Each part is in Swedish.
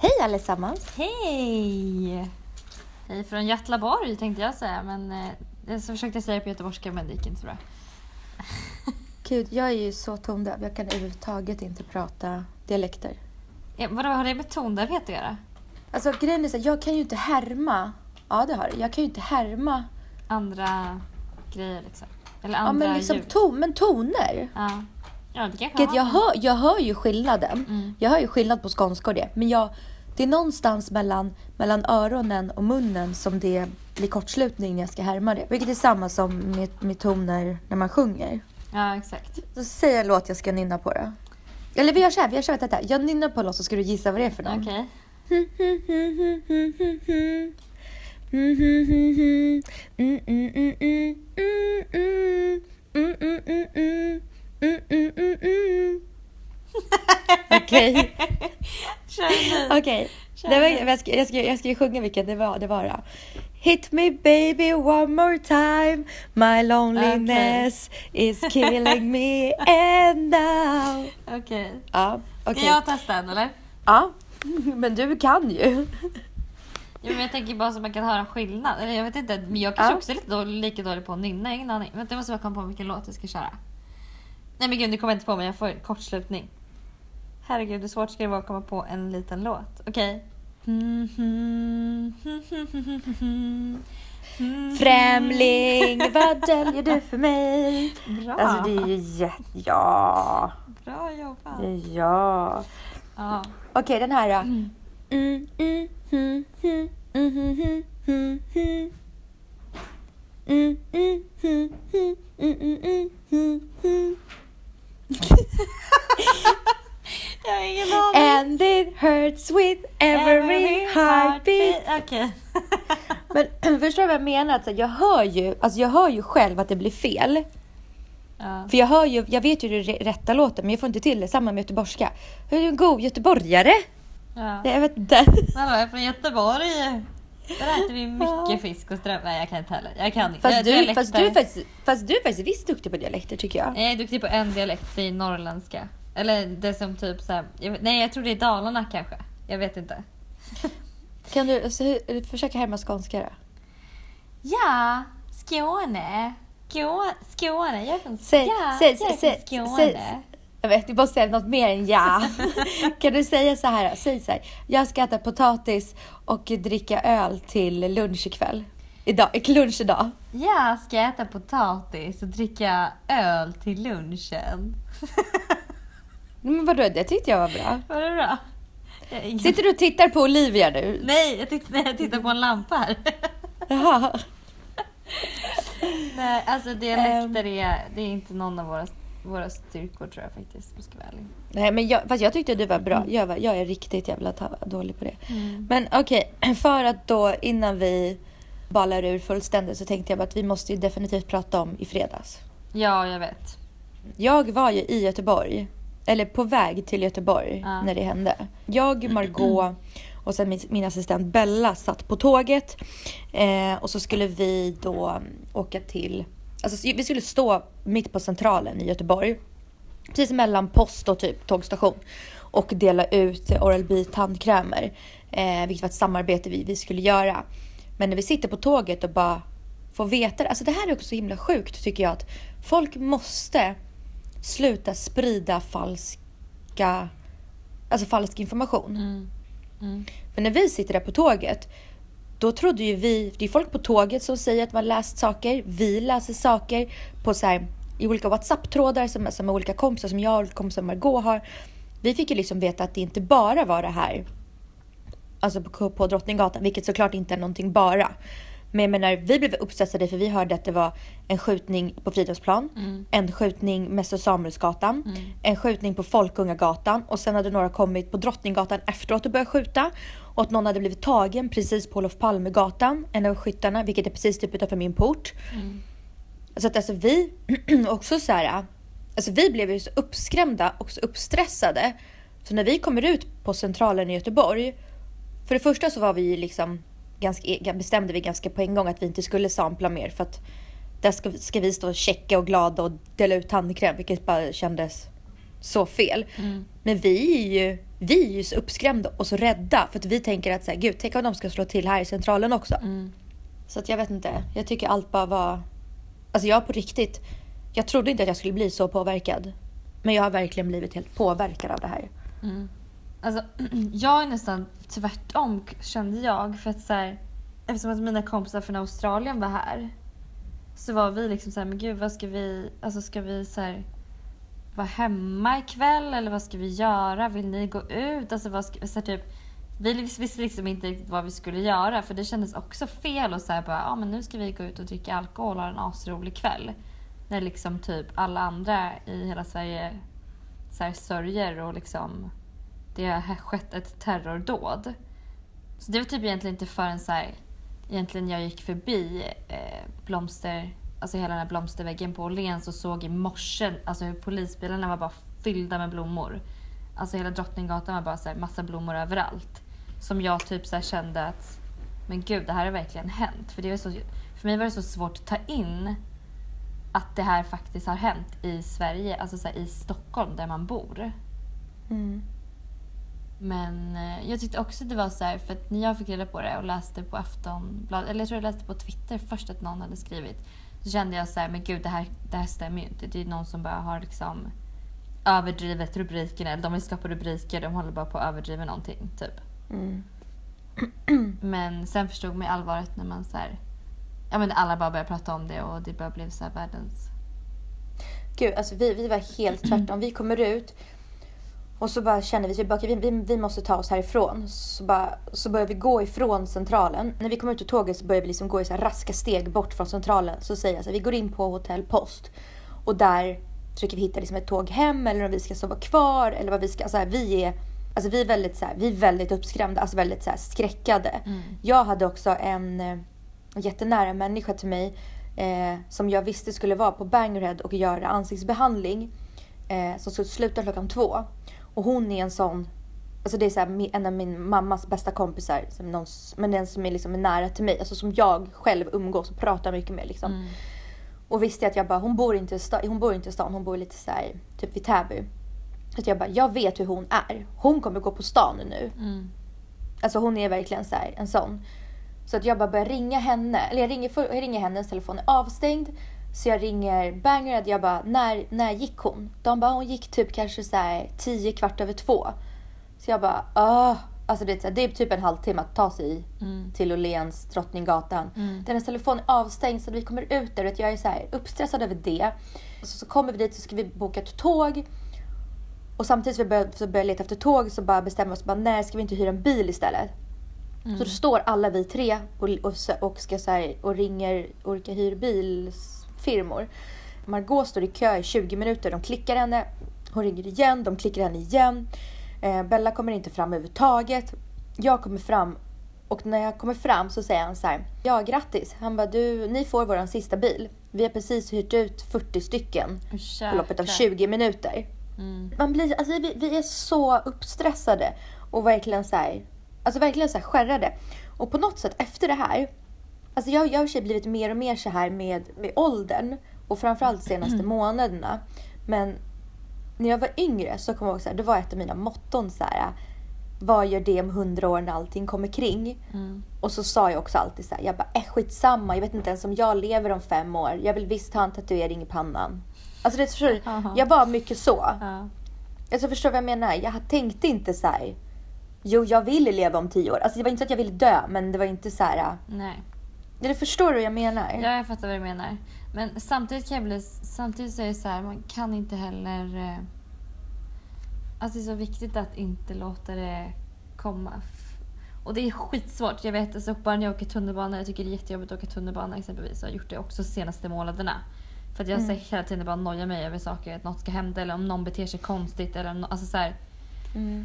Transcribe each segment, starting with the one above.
Hej allesammans! Hej! Hej från Götlaborg tänkte jag säga, men eh, så försökte jag säga det på göteborgska men det gick inte så bra. Gud, jag är ju så tondöv. Jag kan överhuvudtaget inte prata dialekter. Ja, vadå, har det med tondövhet att göra? Alltså grejen är så här, jag kan ju inte härma. Ja, det har det. Jag kan ju inte härma. Andra grejer liksom? Eller Ja, andra men liksom ljud? ton, men toner. Ja. Ja, det kanske jag, med- hör, jag hör ju skillnaden. Mm. Jag hör ju skillnad på skånska och det. Men jag, det är någonstans mellan, mellan öronen och munnen som det blir kortslutning när jag ska härma det. Vilket är samma som med, med toner när man sjunger. Ja, exakt. Så säg en låt jag ska nynna på då. Eller vi gör så här, vi gör så här, detta. Jag nynnar på en låt så ska du gissa vad det är för någon. Okej. Okej, Kör nu. okej. Kör Det var- nu. Jag ska, jag, ska, jag ska ju sjunga vilken det var. Det var då. Hit me baby one more time My loneliness is killing me and now Okej. Ja, Ska okej. jag testa en eller? Ja, men du kan ju. Jo, men jag tänker bara så man kan höra skillnad. Eller jag vet inte, men jag kanske Ja. också är lite dålig, lika dålig på att nynna. Ingen aning. Vänta, jag måste bara komma på vilken låt jag ska köra. Nej men gud, nu kommer jag inte på mig. Jag får kortslutning. Herregud, hur svårt ska det vara att komma på en liten låt? Okej. Främling, vad döljer du för mig? Bra! Alltså det är ju jätte... Ja. Bra jobbat! Ja. Ja. Okej, den här då. Jag har ingen aning. And it hurts with every heartbeat. Okej. Men förstår du vad jag menar? Alltså, jag, hör ju, alltså, jag hör ju själv att det blir fel. Ja. För jag hör ju, jag vet ju det rätta låten men jag får inte till det. Samma med göteborgska. Jag är ju en god göteborgare. Ja. Jag vet inte. Jag är från Göteborg. Där äter vi mycket fisk och strömming. Nej, jag kan inte heller. Jag kan inte. Fast du, fast, du faktiskt, fast du är faktiskt visst duktig på dialekter tycker jag. Jag är duktig på en dialekt, det är norrländska. Eller det som typ såhär, jag nej jag tror det är Dalarna kanske. Jag vet inte. Kan du alltså, försöka härma skånska då? Ja, Skåne. Skå, Skåne, jag är från, ja, säg, säg, säg, Skåne. säg, jag vet, du måste säga något mer än ja. kan du säga så här? Säg så här. Jag ska äta potatis och dricka öl till lunch ikväll. Idag, lunch idag. Jag ska äta potatis och dricka öl till lunchen. Men vadå, det tyckte jag var bra. Var det bra? Jag Sitter du och tittar på Olivia nu? Nej, jag tittar, nej, jag tittar på en lampa här. Jaha. nej, alltså dialekter är, det är inte någon av våra, våra styrkor tror jag faktiskt, om jag ska vara ärlig. Nej men jag, fast jag tyckte du var bra. Jag, var, jag är riktigt jävla dålig på det. Mm. Men okej, för att då innan vi ballar ur fullständigt så tänkte jag bara att vi måste ju definitivt prata om i fredags. Ja, jag vet. Jag var ju i Göteborg, eller på väg till Göteborg Ja. när det hände. Jag, Margot och sen min, min assistent Bella satt på tåget. Eh, och så skulle vi då åka till, alltså vi skulle stå mitt på centralen i Göteborg. Precis mellan post och typ tågstation. Och dela ut Oral-B tandkrämer. Eh, vilket var ett samarbete vi, vi skulle göra. Men när vi sitter på tåget och bara får veta det. Alltså det här är också så himla sjukt tycker jag. Att folk måste sluta sprida falska, alltså falsk information. Mm. Mm. För när vi sitter där på tåget, då trodde ju vi, det är folk på tåget som säger att man läst saker, vi läser saker på så här, i olika WhatsApp-trådar som, som med olika kompisar som jag och kompisar Margot har. Vi fick ju liksom veta att det inte bara var det här, alltså på, på Drottninggatan, vilket såklart inte är någonting bara. Men jag menar, vi blev uppstressade för vi hörde att det var en skjutning på Fridhemsplan, Mm. en skjutning Mäster Samuelsgatan, Mm. en skjutning på Folkungagatan och sen hade några kommit på Drottninggatan efteråt och börjat skjuta. Och att någon hade blivit tagen precis på Olof Palmegatan, en av skyttarna, vilket är precis typ utanför min port. Mm. Så att alltså vi också så här, alltså vi blev ju så uppskrämda och så uppstressade. Så när vi kommer ut på Centralen i Göteborg, för det första så var vi liksom ganska, bestämde vi ganska på en gång att vi inte skulle sampla mer för att där ska, ska vi stå checka och glada och dela ut tandkräm vilket bara kändes så fel. Mm. Men vi är ju vi är ju så uppskrämda och så rädda för att vi tänker att så här, gud, tänk om de ska slå till här i centralen också. Mm. Så att jag vet inte. Jag tycker allt bara var... Alltså jag på riktigt, jag trodde inte att jag skulle bli så påverkad. Men jag har verkligen blivit helt påverkad av det här. Mm. Alltså, jag är nästan tvärtom kände jag. För att så här, eftersom att mina kompisar från Australien var här. Så var vi liksom så här, men gud vad ska vi, alltså ska vi så här, vara hemma ikväll eller vad ska vi göra? Vill ni gå ut? Alltså vad ska, så här, typ, vi visste liksom inte riktigt vad vi skulle göra för det kändes också fel att säga bara, ja men nu ska vi gå ut och dricka alkohol och ha en asrolig kväll. När liksom typ alla andra i hela Sverige så här, sörjer och liksom det har skett ett terrordåd. Så det var typ egentligen inte förrän så här, egentligen jag gick förbi eh, blomster, alltså hela den här blomsterväggen på Åhléns och såg i morse alltså hur polisbilarna var bara fyllda med blommor. Alltså hela Drottninggatan var bara så här, massa blommor överallt. Som jag typ så kände att men gud, det här har verkligen hänt. För, det var så, för mig var det så svårt att ta in att det här faktiskt har hänt i Sverige, alltså så här, i Stockholm där man bor. Mm. Men eh, jag tyckte också det var så här, för att när jag fick reda på det och läste på Aftonbladet, eller jag tror jag läste på Twitter först att någon hade skrivit. Så kände jag så här, men gud det här, det här stämmer ju inte. Det är någon som bara har liksom överdrivet rubrikerna. Eller de vill skapa rubriker, de håller bara på att överdriva någonting. Typ. Mm. Men sen förstod man allvaret när man så här, ja men alla bara började prata om det och det bara blev så här världens... Gud, alltså vi, vi var helt tvärtom. Vi kommer ut och så bara känner vi att vi, vi, vi måste ta oss härifrån. Så, bara, så börjar vi gå ifrån centralen. När vi kommer ut ur tåget så börjar vi liksom gå i så raska steg bort från centralen. Så säger jag så här, vi går in på hotell Post. Och där försöker vi hitta liksom ett tåg hem eller om vi ska sova kvar. Eller vad vi ska, alltså här, vi är Alltså vi är väldigt, så här, vi är väldigt uppskrämda, alltså väldigt så här, skräckade. Mm. Jag hade också en eh, jättenära människa till mig eh, som jag visste skulle vara på Bangorhead och göra ansiktsbehandling. Eh, som skulle sluta klockan två. Och hon är en sån, alltså det är så här, en av min mammas bästa kompisar, som någon, men den som är liksom nära till mig, alltså som jag själv umgås och pratar mycket med. Liksom. Mm. Och visste att jag bara, hon bor inte i stan, hon bor inte i stan, hon bor lite så här, typ vid Täby. Så att jag bara, jag vet hur hon är. Hon kommer gå på stan nu. Mm. Alltså hon är verkligen så här, en sån. Så att jag bara börjar ringa henne. Eller jag ringer, för, jag ringer henne, hennes telefon är avstängd. Så jag ringer Bangred. Jag bara, när, när gick hon? De bara, hon gick typ kanske så här tio, kvart över två. Så jag bara, åh. Alltså det är, det är typ en halvtimme att ta sig Mm. till Åhléns, Drottninggatan. Mm. Hennes telefon är avstängd så vi kommer ut där. och Jag är så här uppstressad över det. Så, så kommer vi dit så ska vi boka ett tåg. Och samtidigt som vi börjar, så börjar leta efter tåg så bara bestämmer vi oss bara, nej ska vi inte hyra en bil istället? Mm. Så då står alla vi tre och, och, och, ska så här, och ringer olika hyrbilsfirmor. Margot står i kö i 20 minuter. De klickar henne. Hon ringer igen. De klickar henne igen. Eh, Bella kommer inte fram överhuvudtaget. Jag kommer fram och när jag kommer fram så säger han så här. Ja, grattis. Han bara, du, ni får våran sista bil. Vi har precis hyrt ut 40 stycken på loppet av Jäklar. 20 minuter. Mm. Man blir, alltså, vi, vi är så uppstressade och verkligen så här, alltså verkligen så här skärrade. Och på något sätt efter det här, alltså jag, jag har i och för sig blivit mer och mer så här med, med åldern och framförallt de senaste månaderna. Men när jag var yngre så kommer jag ihåg så här, det var ett av mina motton så här, vad gör det om hundra år när allting kommer kring? Mm. Och så sa jag också alltid så här, jag bara, äh, skitsamma, jag vet inte ens om jag lever om fem år. Jag vill visst ha en tatuering i pannan. Alltså det förstår du? Jag var mycket så. Ja. Alltså förstår du vad jag menar? Jag tänkte inte så här. Jo, jag vill leva om tio år. Alltså det var inte så att jag ville dö, men det var inte så här. Nej. Eller förstår du vad jag menar? Ja, jag fattar vad du menar. Men samtidigt kan jag bli... Samtidigt så är det så här, man kan inte heller... eh, Alltså det är så viktigt att inte låta det komma. Och det är skitsvårt. Jag vet, alltså, bara när jag åker tunnelbana, jag tycker det är jättejobbigt att åka tunnelbana exempelvis. Jag har gjort det också de senaste månaderna. För att jag Mm. hela tiden bara nojar mig över saker, att något ska hända eller om någon beter sig konstigt. Eller om, alltså så här, Mm.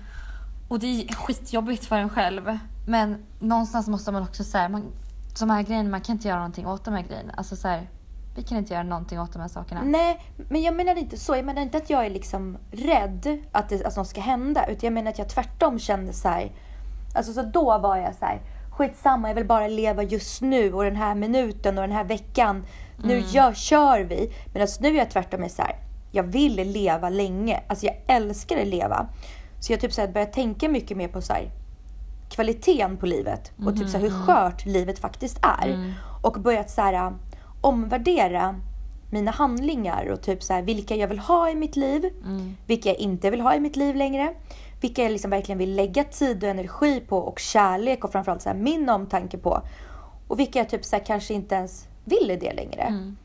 och det är skitjobbigt för en själv. Men någonstans måste man också säga, man, de här grejerna, man kan inte göra någonting åt de här grejerna. Alltså så här, vi kan inte göra någonting åt de här sakerna. Nej, men jag menar inte så. Jag menar inte att jag är liksom rädd att, det, att något ska hända. Utan jag menar att jag tvärtom kände så här. Alltså så då var jag så här. Skitsamma, jag vill bara leva just nu och den här minuten och den här veckan. Nu gör, kör vi. Men alltså nu är jag tvärtom är så här. Jag vill leva länge. Alltså jag älskar att leva. Så jag typ så här börjat tänka mycket mer på så här, kvaliteten på livet och typ så här, hur skört livet faktiskt är. Mm. Och börjat så här, omvärdera mina handlingar och typ så här, vilka jag vill ha i mitt liv, Mm. vilka jag inte vill ha i mitt liv längre. Vilka jag liksom verkligen vill lägga tid och energi på och kärlek och framförallt så här, min omtanke på. Och vilka jag typ så här, kanske inte ens vill i det längre. Mm.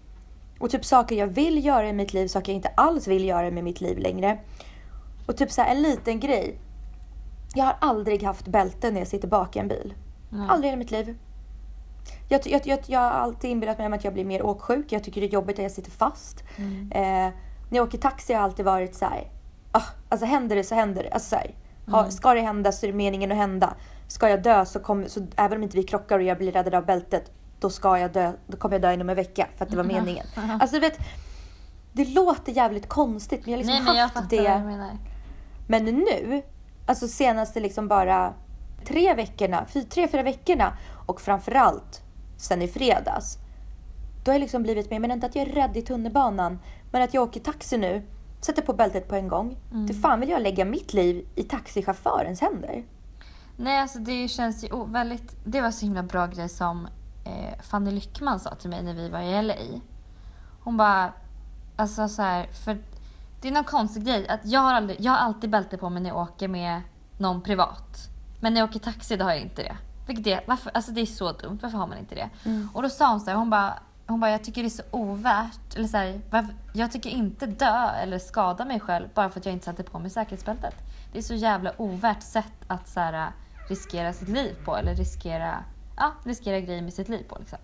Och typ saker jag vill göra i mitt liv, saker jag inte alls vill göra med mitt liv längre. Och typ så en liten grej. Jag har aldrig haft bälte när jag sitter bak i en bil. Nej. Aldrig i mitt liv. Jag, jag, jag, jag har alltid inbillat mig om att jag blir mer åksjuk. Jag tycker det är jobbigt att jag sitter fast. Mm. Eh, när jag åker taxi har jag alltid varit så här. Ah, alltså händer det så händer det. Alltså så här, Mm. Ska det hända så är det meningen att hända. Ska jag dö så kommer, så även om inte vi krockar och jag blir räddad av bältet. Då ska jag dö, då kommer jag dö inom en vecka för att det var meningen. Alltså du vet. Det låter jävligt konstigt men jag har liksom Nej haft det. Men nu, alltså senaste liksom bara tre veckorna, fy, tre, fyra veckorna och framförallt sen i fredags. Då har jag liksom blivit med, men inte att jag är rädd i tunnelbanan, men att jag åker taxi nu, sätter på bältet på en gång. Mm. Det fan vill jag lägga mitt liv i taxichaufförens händer. Nej, alltså det känns ju o- väldigt... Det var så himla bra grej som eh, Fanny Lyckman sa till mig när vi var i LA. Hon bara... Alltså så här, för det är någon konstig grej. Att jag, har aldrig, jag har alltid bälte på mig när jag åker med någon privat. Men när jag åker taxi då har jag inte det. Vilket är, varför, alltså det är så dumt. Varför har man inte det? Och då sa hon så här, hon bara, hon bara jag tycker det är så ovärt. Eller så här, varför, jag tycker inte dö eller skada mig själv bara för att jag inte satte på mig säkerhetsbältet. Det är så jävla ovärt sätt att så här, riskera sitt liv på. Eller riskera, ja, riskera grejer med sitt liv på. Liksom.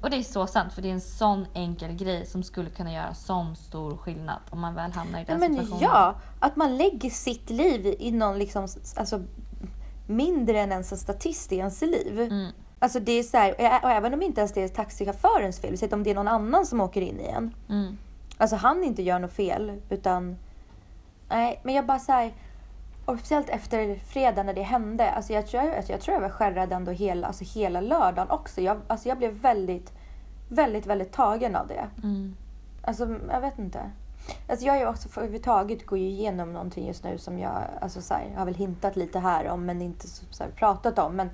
Och det är så sant för det är en sån enkel grej som skulle kunna göra sån stor skillnad om man väl hamnar i Ja, den men situationen. ja, att man lägger sitt liv i någon liksom, alltså mindre än ens en statist i ens liv. Mm. Alltså det är så här, och även om inte ens det är taxichaufförens fel, säg om det är någon annan som åker in i en. Mm. Alltså han inte gör något fel utan... Nej, men jag bara så här, Och speciellt efter fredag när det hände. Alltså jag, tror, alltså jag tror jag var skärrad ändå hela, alltså hela lördagen också. Jag, alltså jag blev väldigt, väldigt, väldigt tagen av det. Mm. Alltså jag vet inte. Alltså jag är också för överhuvudtaget går ju igenom någonting just nu som jag alltså så här, har väl hintat lite här om men inte så, så här, pratat om. Men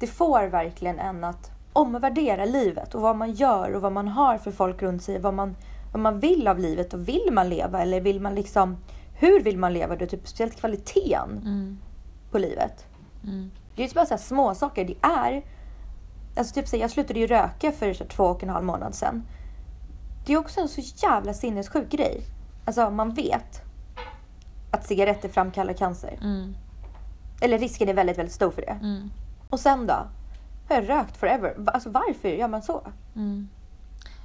det får verkligen en att omvärdera livet och vad man gör och vad man har för folk runt sig. Vad man, vad man vill av livet och vill man leva eller vill man liksom hur vill man leva? Det typ speciellt kvaliteten Mm. på livet. Mm. Det är ju bara så här små saker. Det är... Alltså typ så här, jag slutade ju röka för så här, två och en halv månad sedan. Det är också en så jävla sinnessjuk grej. Alltså man vet att cigaretter framkallar cancer. Mm. Eller risken är väldigt, väldigt stor för det. Mm. Och sen då? Har jag rökt forever? Alltså varför gör man så? Mm.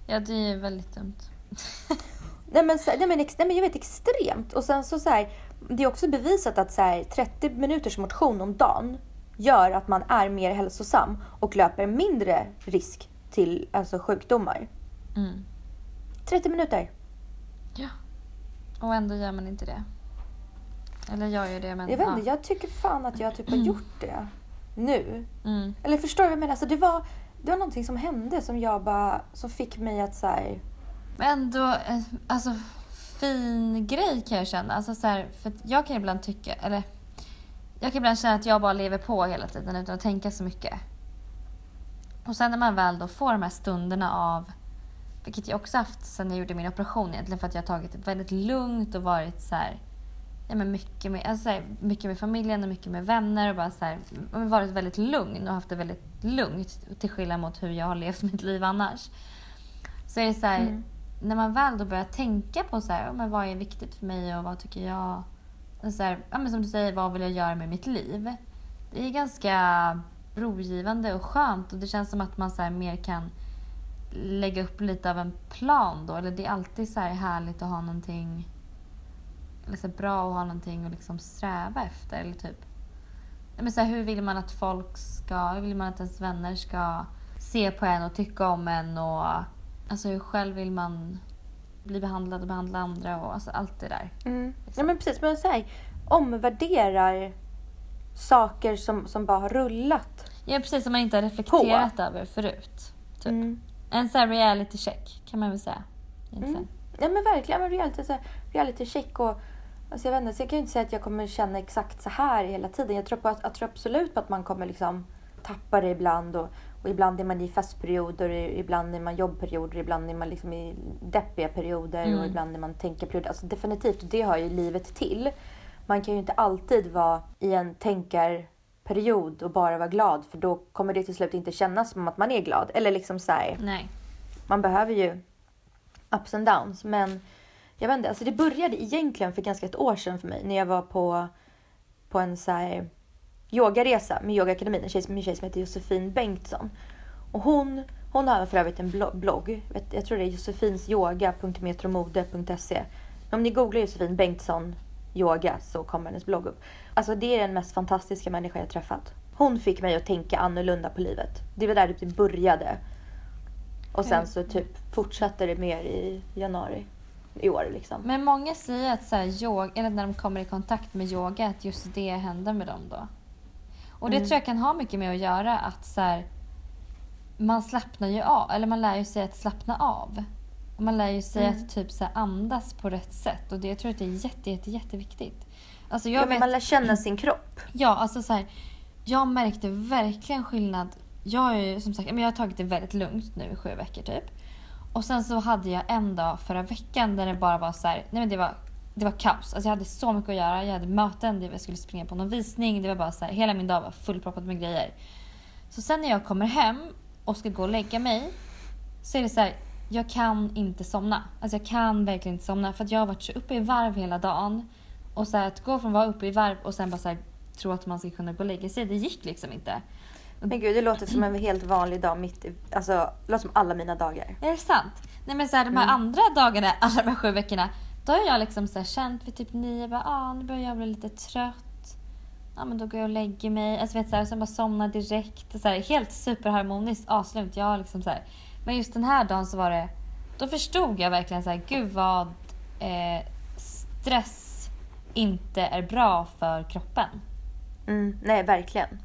Ja, det är väldigt dumt. Nej men, nej, men, nej men jag vet extremt. Och sen så, så här, det är också bevisat att så här, 30 minuters motion om dagen gör att man är mer hälsosam och löper mindre risk till alltså, sjukdomar. Mm. 30 minuter. Ja. Och ändå gör man inte det. Eller jag gör det, men... Jag vet ja. inte, jag tycker fan att jag typ har gjort det. Nu. Mm. Eller förstår du vad jag menar? Alltså, det, var, det var någonting som hände som jag bara, som fick mig att så här, men ändå, eh, alltså fin grej kan jag känna. Alltså, så här, för jag kan ibland tycka, eller jag kan ibland känna att jag bara lever på hela tiden utan att tänka så mycket. Och sen när man väl då får de här stunderna av, vilket jag också haft sen jag gjorde min operation egentligen för att jag har tagit det väldigt lugnt och varit så här, ja, men mycket, med, alltså, här, mycket med familjen och mycket med vänner och bara så här, varit väldigt lugn och haft det väldigt lugnt till skillnad mot hur jag har levt mitt liv annars. Så är det så här, Mm när man väl då börjar tänka på så här, men vad är viktigt för mig och vad tycker jag? Så här, ja, men som du säger, vad vill jag göra med mitt liv? Det är ganska rogivande och skönt och det känns som att man så här mer kan lägga upp lite av en plan då. Eller det är alltid så här härligt att ha någonting eller så bra att ha någonting att liksom sträva efter. Eller typ, men så här, hur vill man att folk ska, hur vill man att ens vänner ska se på en och tycka om en och alltså hur själv vill man bli behandlad och behandla andra och alltså allt det där. Ja men precis, men så här, omvärderar saker som, som bara har rullat. Ja precis, som man inte har reflekterat över förut. Typ. Mm. En sån här reality check kan man väl säga. Egentligen. Ja men verkligen, men reality, så här, reality check och Alltså jag vet inte, så jag kan ju inte säga att jag kommer känna exakt så här hela tiden. Jag tror, på jag tror absolut på att man kommer liksom tappa det ibland och, och ibland är man i festperioder, ibland är man jobbperioder, ibland är man liksom i deppiga perioder Mm. och ibland är man tänkarperioder. Alltså definitivt, det hör ju livet till. Man kan ju inte alltid vara i en tänkarperiod och bara vara glad för då kommer det till slut inte kännas som att man är glad. Eller liksom så här, Nej. man behöver ju ups and downs. Men jag vet inte, alltså det började egentligen för ganska ett år sedan för mig när jag var på, på en så här yogaresa med Yogaakademin. En tjej, en tjej som heter Josefin Bengtsson. Och hon, hon har för övrigt en blo- blogg. Jag tror det är josefinsyoga.metromode.se. Om ni googlar Josefin Bengtsson yoga så kommer hennes blogg upp. Alltså det är den mest fantastiska människa jag träffat. Hon fick mig att tänka annorlunda på livet. Det var där det började. Och sen så typ fortsatte det mer i januari i år liksom. Men många säger att så här, yoga, eller när de kommer i kontakt med yoga att just det händer med dem då. Och det Mm. tror jag kan ha mycket med att göra att så här, man slappnar ju av, eller man lär ju sig att slappna av. Och man lär ju sig Mm. att typ så här, andas på rätt sätt och det jag tror att det är jätte, jätte, jätteviktigt. Alltså jag Ja, vet, man lär känna sin kropp. Ja, alltså så här, jag märkte verkligen skillnad. Jag ju som sagt, men jag har tagit det väldigt lugnt nu i sju veckor typ. Och sen så hade jag en dag förra veckan där det bara var så här, nej men det var, det var kaos. Alltså jag hade så mycket att göra. Jag hade möten, jag skulle springa på någon visning. Det var bara så här, hela min dag var fullproppad med grejer. Så sen när jag kommer hem och ska gå och lägga mig så är det så här, jag kan inte somna. Alltså jag kan verkligen inte somna för att jag har varit så uppe i varv hela dagen. Och så här, att gå från att vara uppe i varv och sen bara så här, tro att man ska kunna gå och lägga sig, det gick liksom inte. Men gud, det låter som en helt vanlig dag mitt i... Alltså, det låter som alla mina dagar. Är det sant? Nej men så här, de här Mm. andra dagarna, alla de här sju veckorna, då har jag liksom så här känt vid typ nio, bara, ah, nu börjar jag bli lite trött. Ja men då går jag och lägger mig. Alltså vet så här, och sen bara somnar direkt. Så här, helt superharmoniskt, aslugnt. Jag liksom så här. Men just den här dagen så var det, då förstod jag verkligen så här, gud vad eh, stress inte är bra för kroppen. Mm, nej, verkligen.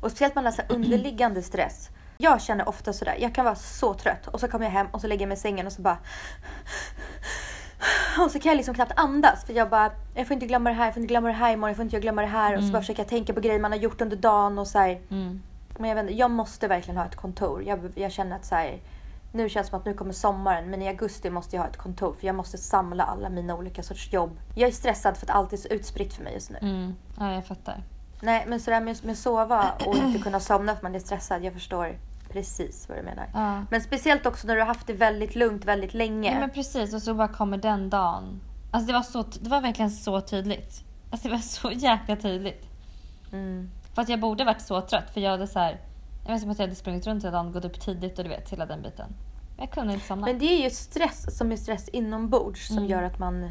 Och speciellt man har så underliggande stress. Jag känner ofta sådär, jag kan vara så trött och så kommer jag hem och så lägger jag mig i sängen och så bara... Och så kan jag liksom knappt andas för jag bara, jag får inte glömma det här, jag får inte glömma det här imorgon, jag får inte glömma det här. Och så bara försöker jag tänka på grejer man har gjort under dagen och så här. Mm. Men jag, vet, inte, jag måste verkligen ha ett kontor. Jag, jag känner att så här, nu känns det som att nu kommer sommaren men i augusti måste jag ha ett kontor för jag måste samla alla mina olika sorts jobb. Jag är stressad för att allt är så utspritt för mig just nu. Mm. Ja, jag fattar. Nej men sådär med, med sova och inte kunna somna för att man är stressad. Jag förstår precis vad du menar. Ja. Men speciellt också när du har haft det väldigt lugnt väldigt länge. Ja men precis och så bara kommer den dagen. Alltså det var, så, det var verkligen så tydligt. Alltså det var så jäkla tydligt. Mm. För att jag borde varit så trött för jag hade så här, jag vet som att jag hade sprungit runt hela dagen, gått upp tidigt och du vet hela den biten. Men jag kunde inte somna. Men det är ju stress som är stress inombords som Mm. gör att man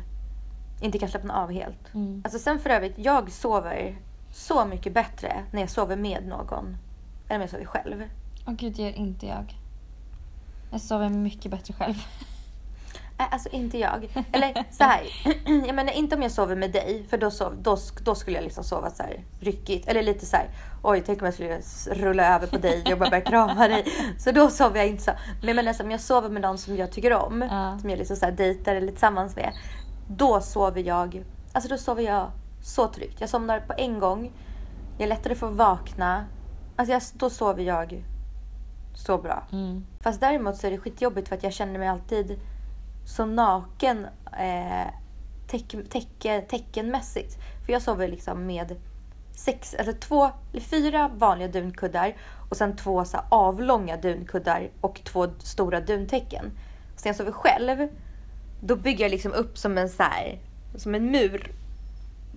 inte kan slappna av helt. Mm. Alltså sen för övrigt, jag sover så mycket bättre när jag sover med någon än när jag sover själv. Åh gud, det gör inte jag. Jag sover mycket bättre själv. Nej, alltså inte jag. Eller så här. jag menar inte om jag sover med dig, för då, sov, då, då skulle jag liksom sova så här ryckigt. Eller lite så här, oj tänk om jag skulle rulla över på dig och bara börja krama dig. Så då sover jag inte så. Men jag menar om jag sover med någon som jag tycker om, Ja. som jag liksom så här dejtar eller tillsammans med. Då sover jag, alltså då sover jag så tryggt. Jag somnar på en gång. Jag är lättare för att vakna. Alltså jag, då sover jag så bra. Mm. Fast däremot så är det skitjobbigt för att jag känner mig alltid så naken eh, teck, täcke, teckenmässigt. För jag sover liksom med sex, alltså två, eller fyra vanliga dunkuddar och sen två så avlånga dunkuddar och två stora duntäcken. Så när jag sover själv, då bygger jag liksom upp som en så här, som en mur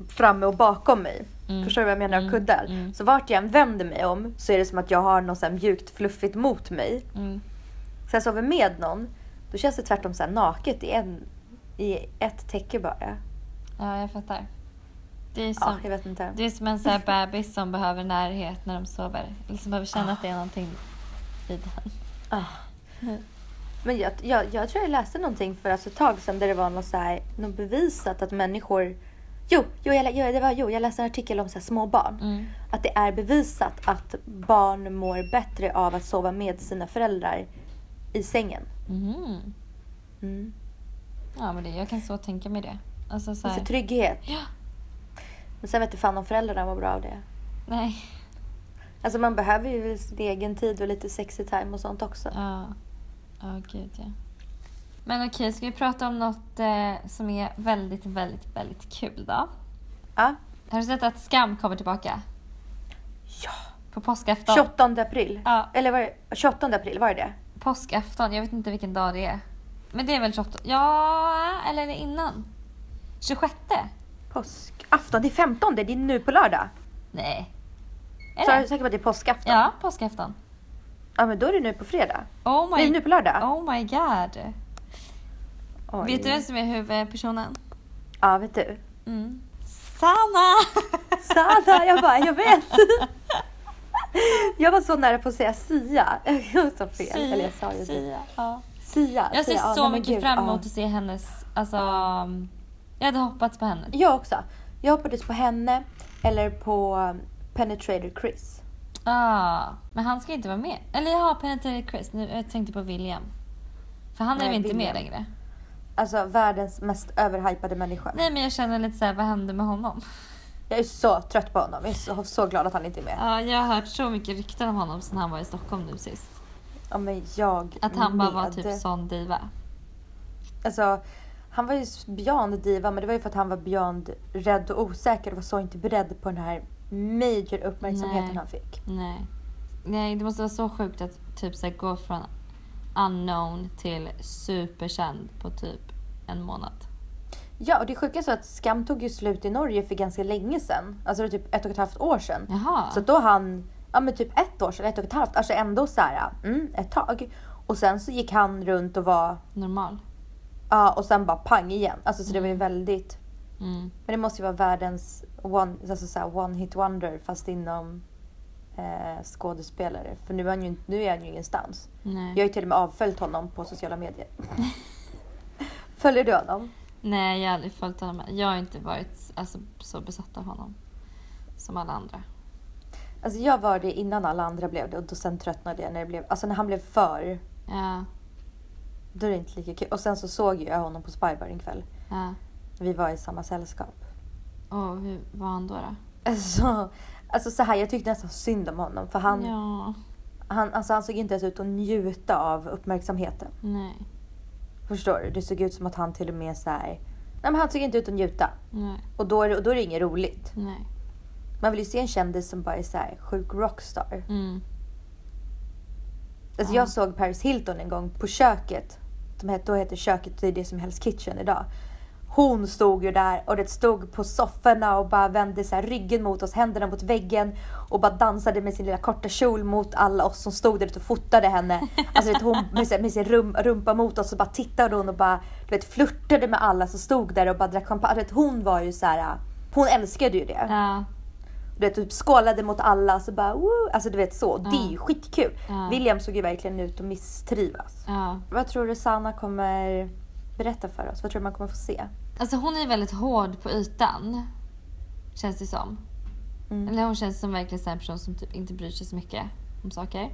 framme och bakom mig. Mm. Förstår du vad jag menar? Mm, Kuddar. mm. Så vart jag än vänder mig om så är det som att jag har något så mjukt fluffigt mot mig. Mm. Så jag sover med någon, då känns det tvärtom så här naket i, en, i ett täcke bara. Ja, jag fattar. Det är Ja, som, inte. det är som en sån här bebis som behöver närhet när de sover. Eller som behöver känna att det är någonting vid den. Ah. Men jag, jag, jag tror jag läste någonting för alltså ett tag sedan där det var något, så här, något bevisat att människor... Jo, jo, jag, jo, det var, jo, jag läste en artikel om så små barn. Mm. Att det är bevisat att barn mår bättre av att sova med sina föräldrar i sängen. Mhm. Mm. Ja, men det, jag kan så tänka mig det. Alltså så För här, trygghet. Ja. Men sen vet du fan om föräldrarna mår bra av det. nej. Alltså man behöver ju sin egen tid och lite sexy time och sånt också. Ja. Ja, gud ja. Men okej, ska vi prata om något eh, som är väldigt, väldigt, väldigt kul då? Ja. Har du sett att Skam kommer tillbaka? Ja. På påskafton. 28 april. Ja. Eller var det 28 april, var det det? Påskafton, jag vet inte vilken dag det är. Men det är väl 28? Ja, eller är det innan? 26? Påskafton, det är 15, det är nu på lördag. Nej. Är Så är det? du säker på att det är påskafton? Ja, påskafton. Ja men då är det nu på fredag. Oh my, nu på lördag. oh my god. Oj. Vet du vem som är huvudpersonen? Ja, vet du. Mm. Sanna! Sanna, jag bara, jag vet. Jag var så nära på att säga Sia. Jag sa fel. Eller jag sa ju. Sia. Ja. Sia. Jag ser Sia. Ja, så men mycket fram ja. emot att se hennes, alltså, jag hade hoppats på henne. Jag också. Jag hoppades på henne eller på Penetrator Chris. Ah, men han ska inte vara med. Eller ja, Penetrated Chris. Nu, jag tänkte på William. För han är väl inte William. med längre? Alltså världens mest överhypade människa. Nej, men jag känner lite så här, vad hände med honom? Jag är så trött på honom. Jag är så, så glad att han inte är med. Ja, jag har hört så mycket rykten om honom sen han var i Stockholm nu sist. Ja, men jag Att han bara var med. typ sån diva. Alltså, han var ju beyond diva, men det var ju för att han var beyond rädd och osäker och var så inte beredd på den här major uppmärksamheten Nej. han fick. Nej. Nej, det måste vara så sjukt att typ så här, gå från unknown till superkänd på typ en månad. Ja, och det sjuka är så att Skam tog ju slut i Norge för ganska länge sedan. Alltså det var typ ett och ett halvt år sedan. Jaha. Så då han, ja men typ ett år sedan, ett och ett halvt, alltså ändå så här, mm, ett tag. Och sen så gick han runt och var, Normal. ja och sen bara pang igen. Alltså så det var ju väldigt, Mm. men det måste ju vara världens one, alltså så här, one hit wonder fast inom eh, skådespelare. För nu är, han ju, nu är han ju ingenstans. Nej. Jag har ju till och med avföljt honom på sociala medier. Följer du honom? Nej, jag har aldrig följt honom. Jag har inte varit alltså, så besatt av honom. Som alla andra. Alltså jag var det innan alla andra blev det och då sen tröttnade jag när det blev, alltså när han blev för, Ja, då är det inte lika kul. Och sen så såg jag honom på Spybar en kväll. ja. Vi var i samma sällskap. Och hur var han då? då? Alltså, alltså så här, jag tyckte nästan synd om honom för han, Ja, han, alltså han såg inte ens ut att njuta av uppmärksamheten. nej, Förstår du? Det såg ut som att han till och med så här, nej men han såg inte ut att njuta. nej, Och då är det, och då är det inget roligt. nej. Man vill ju se en kändis som bara är så här sjuk rockstar. Mm. Alltså Ja. jag såg Paris Hilton en gång på köket. Som heter, då heter köket, det är det som Hell's Kitchen idag. Hon stod ju där och det stod på sofforna och bara vände så ryggen mot oss, händerna mot väggen och bara dansade med sin lilla korta kjol mot alla oss som stod där och fotade henne. Alltså vet, hon med, med sin rum, rumpa mot oss och bara tittade hon och bara du vet, flörtade med alla som stod där och bara drack champagne. Du vet, hon var ju så här, hon älskade ju det. Ja, Du vet, typ skålade mot alla så bara woo! Alltså du vet så. Det är ju Ja. skitkul. Ja. William såg ju verkligen ut att misstrivas. ja. Vad tror du Sanna kommer berätta för oss? Vad tror du man kommer få se? Alltså hon är väldigt hård på ytan. Känns det som. Mm. Eller hon känns som verkligen en person som typ inte bryr sig så mycket om saker.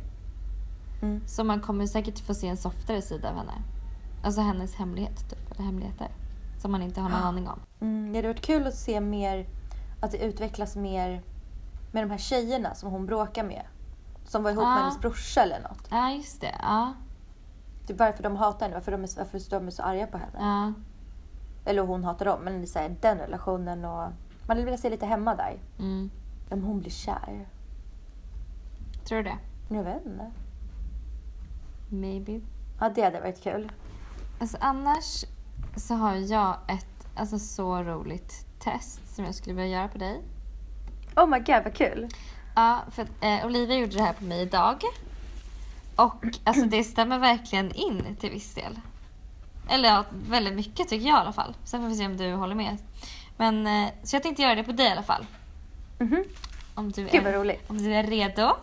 Mm. Så man kommer säkert få se en softare sida av henne. Alltså hennes hemlighet typ. Eller hemligheter. Som man inte har någon aning om. Mm, det hade varit kul att se mer, att det utvecklas mer med de här tjejerna som hon bråkar med. Som var ihop Ja. med hennes brorsa eller något. Ja, just det. Ja. Typ varför de hatar henne, varför de är, varför de är så arga på henne. Ja. Eller hon hatar dem, men så här, den relationen och... Man velat se lite hemma där. Mm. Om hon blir kär. Tror du det? Jag vet inte. Maybe. Ja, det hade varit kul. Alltså annars så har jag ett alltså, så roligt test som jag skulle vilja göra på dig. Oh my god, vad kul. Ja, för att, eh, Olivia gjorde det här på mig idag. Och alltså det stämmer verkligen in till viss del. Eller ja, väldigt mycket tycker jag i alla fall. Sen får vi se om du håller med. Men, eh, så jag tänkte göra det på dig i alla fall. Mhm. Om du Gud är, roligt. om du är redo.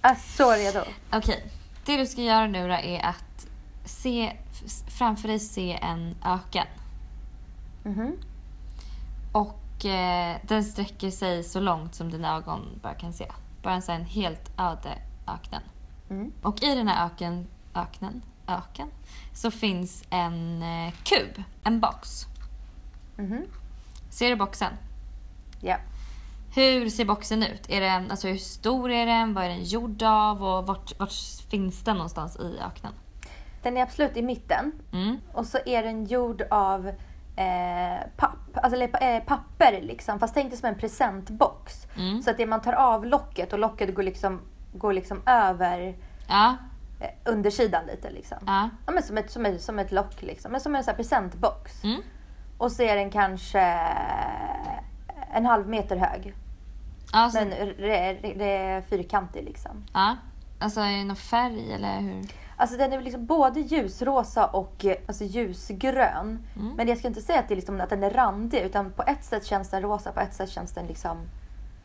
Ah, så redo. Okej, det du ska göra nu då är att se, framför dig se en öken. Mhm. Och eh, den sträcker sig så långt som dina ögon bara kan se. Bara en sån här en helt öde öken. Mm. Och i den här öken, öknen, öken så finns en eh, kub, en box. Mhm. Ser du boxen? Ja. Hur ser boxen ut? Är den, alltså hur stor är den? Vad är den gjord av? Och vart, vart finns den någonstans i öknen? Den är absolut i mitten. Mm. Och så är den gjord av eh, papp, alltså, eh, papper liksom. Fast tänk dig som en presentbox. Mm. Så att det man tar av locket och locket går liksom, går liksom över Ja, undersidan lite liksom. ja. Ja, men som, ett, som, ett, som ett lock liksom. Men som en sån här presentbox. Mm. Och så är den kanske en halv meter hög. Alltså, Men det är fyrkantig liksom. ja. alltså är det någon färg eller hur? Alltså den är liksom både ljusrosa och eh, alltså ljusgrön. Mm. Men jag ska inte säga att, det är liksom, att den är randig utan på ett sätt känns den rosa, på ett sätt känns den liksom...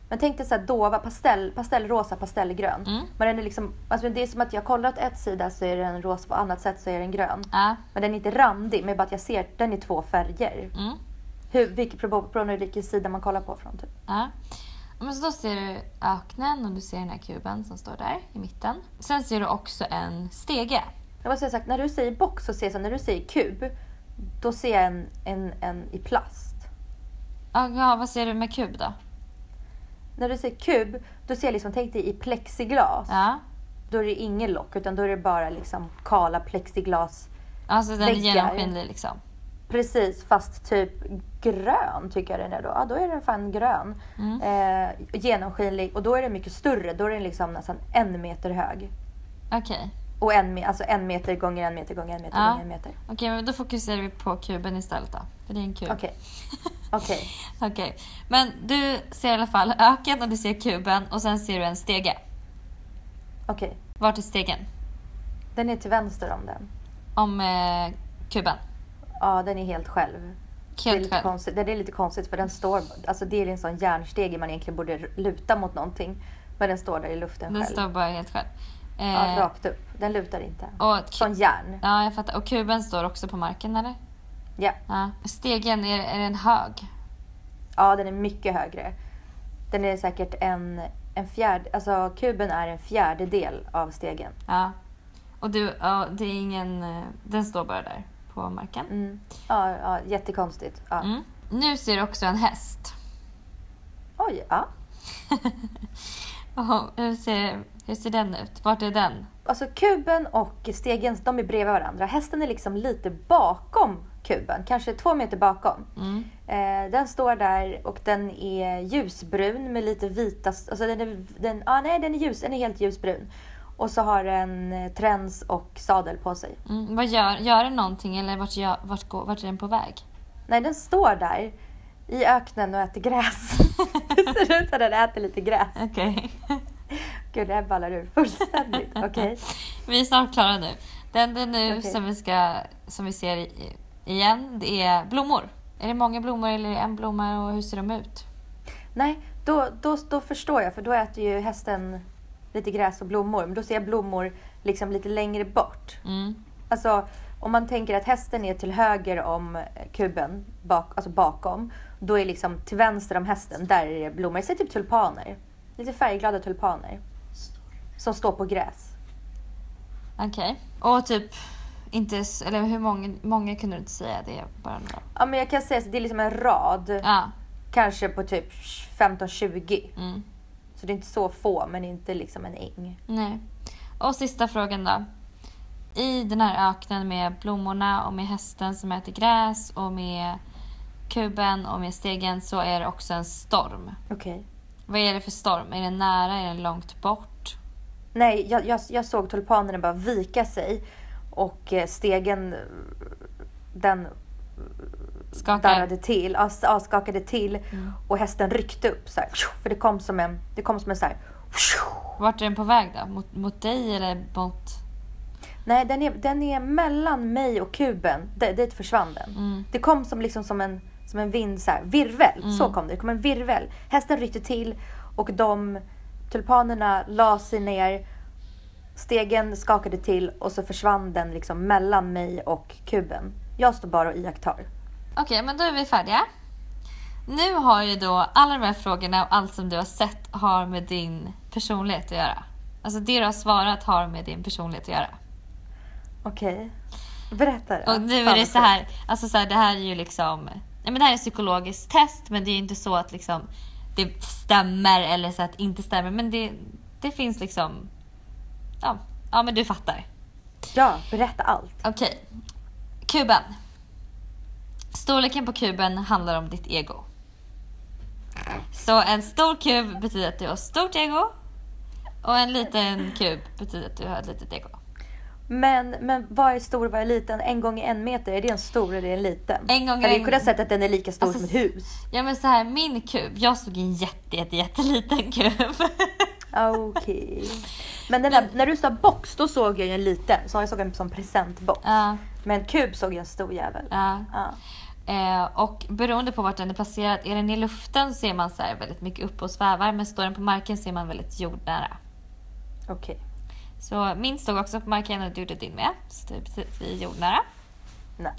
Men tänk dig så här dova, pastell, pastellrosa, pastellgrön. Mm. Men den är liksom, alltså det är som att jag kollar åt ett sida så är den rosa, på annat sätt så är den grön. Ja. Men den är inte randig, men bara att jag ser den i två färger. Mm. Hur, vilket på vilken sida man kollar på från typ. Ja. Men så då ser du öknen och du ser den här kuben som står där i mitten. Sen ser du också en stege. Jag måste säga när du säger box så ser jag så när du säger kub, då ser jag en, en, en i plast. Ja, vad ser du med kub då? När du säger kub, då ser jag liksom, tänk dig i plexiglas. Ja. Då är det ingen lock, utan då är det bara liksom kala plexiglas. Alltså den är genomskinlig liksom. Precis, fast typ grön tycker jag den är då. Ja, då är den fan grön. Mm. Eh, genomskinlig och då är den mycket större. Då är den liksom nästan en meter hög. Okej. Och en, alltså en meter gånger en meter gånger en meter Ja. gånger en meter. Okej, men då fokuserar vi på kuben istället då. För det är en kub. Okej. Okej. Okej. Men du ser i alla fall öken och du ser kuben och sen ser du en stege. Okej. Vart är stegen? Den är till vänster om den. Om eh, kuben. Ja, den är helt själv. Det är, Helt lite själv. konstigt. det är lite konstigt för den står, alltså det är en sån järnstege man egentligen borde luta mot någonting. Men den står där i luften Den själv. står bara helt själv. Ja, Eh, rakt upp. Den lutar inte. och Sån järn. Ja, jag fattar. Och kuben står också på marken eller? Ja. Ja. Stegen, är, är den hög? ja, den är mycket högre. Den är säkert en, en fjärde, alltså kuben är en fjärdedel av stegen. Ja. Och du, ja, det är ingen... eh, Den står bara där på marken. Mm. Ja, ja, jättekonstigt. Ja. Mm. Nu ser du också en häst. Oj, ja. Hur, ser, hur ser den ut? Vart är den? Alltså kuben och stegen, de är bredvid varandra. Hästen är liksom lite bakom kuben, kanske två meter bakom. Mm. Eh, den står där och den är ljusbrun med lite vita... Alltså den är, den, ah, nej, den är ljus, den är helt ljusbrun. Och så har den eh, träns och sadel på sig. Mm. Vad gör, gör den någonting eller vart, gör, vart, går, vart är den på väg? Nej, den står där i öknen och äter gräs. det ser ut som den äter lite gräs. Okej. Gud, det här ballar ur fullständigt. Okej. Vi är snart klara nu. Den det nu Okej. som, vi ska, som vi ser i, igen, det är blommor. Är det många blommor eller är det en blomma och hur ser de ut? Nej, då, då, då förstår jag för då äter ju hästen lite gräs och blommor. Men då ser jag blommor liksom lite längre bort. Mm. Alltså om man tänker att hästen är till höger om kuben, bak, alltså bakom. Då är liksom till vänster om hästen, där är det blommor. Jag ser typ tulpaner. Lite färgglada tulpaner. Som står på gräs. Okej. Och typ, inte, eller hur många, många kunde du inte säga? Det är bara några. Ja men jag kan säga att det är liksom en rad. Ja. Kanske på typ 15-20. Mm. Så det är inte så få men inte liksom en äng. Nej. Och sista frågan då. I den här öknen med blommorna och med hästen som äter gräs och med kuben och med stegen så är det också en storm. Okej. Vad är det för storm? Är den nära? Är den långt bort? Nej, jag, jag, jag såg tulpanerna bara vika sig. Och eh, stegen, den Skakar? darrade till, ja, skakade till. Mm. Och hästen ryckte upp så här, För det kom som en, det kom som en så här. Vart är den på väg då? Mot, mot dig eller mot... Nej, den är, den är mellan mig och kuben. D- dit försvann den. Mm. Det kom som, liksom som, en, som en vind, så här, virvel. Mm. Så kom det. Det kom en virvel. Hästen ryckte till och de tulpanerna la sig ner. Stegen skakade till och så försvann den liksom mellan mig och kuben. Jag står bara och iakttar. Okej, men då är vi färdiga. Nu har ju då alla de här frågorna och allt som du har sett har med din personlighet att göra. Alltså det du har svarat har med din personlighet att göra. Okej. Berätta då. Och nu är det så här, alltså så här, det här är ju liksom men det här är ett psykologiskt test men det är ju inte så att liksom det stämmer eller så att det inte stämmer. Men det, det finns liksom... Ja, ja, men du fattar. Ja, berätta allt. Okej. Kuben. Storleken på kuben handlar om ditt ego. Så en stor kub betyder att du har stort ego. Och en liten kub betyder att du har ett litet ego. Men, men vad är stor och vad är liten? En gång i en meter, är det en stor eller en liten? En gång Hade vi en- kunnat säga att den är lika stor Alltså, som ett hus? Ja men så här, min kub. Jag såg en jätte, jätte, jätteliten kub. Okej. Men den där, när du sa box, då såg jag ju en liten. Så jag såg en som presentbox. ja, Men kub såg jag en stor jävel. ja. Ja. Eh, och beroende på vart den är placerad, är den i luften ser man så här väldigt mycket upp och svävar. Men står den på marken ser man väldigt jordnära. Okej. Så min stod också på marken och du gjorde din med. Så det är precis i jordnära. Nej.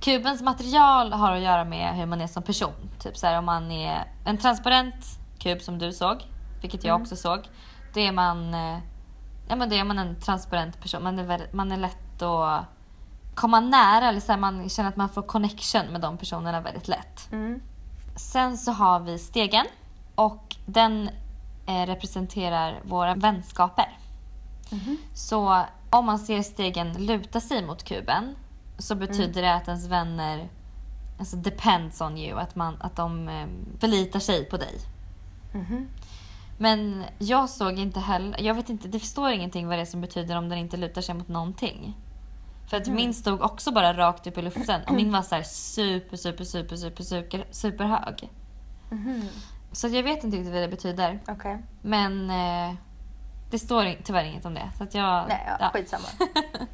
Kubens material har att göra med hur man är som person. Typ så här om man är en transparent kub som du såg, vilket jag också såg. Då är man, eh, ja, men då är man en transparent person. Man är, väldigt, man är lätt att komma nära, eller så här, man känner att man får connection med de personerna väldigt lätt. Mm. Sen så har vi stegen och den eh, representerar våra vänskaper. Så om man ser stegen luta sig mot kuben så betyder det att ens vänner alltså depends on you, att, man, att de eh, förlitar sig på dig. Mhm. Men jag såg inte heller, jag vet inte, det står ingenting vad det är som betyder om den inte lutar sig mot någonting. För att min stod också bara rakt upp i luften och min var så här super, super, super, super, super, super hög. Mhm. Så jag vet inte riktigt vad det betyder. Okej. Men eh, det står tyvärr inget om det. Så att jag, Nej, ja, ja. skitsamma.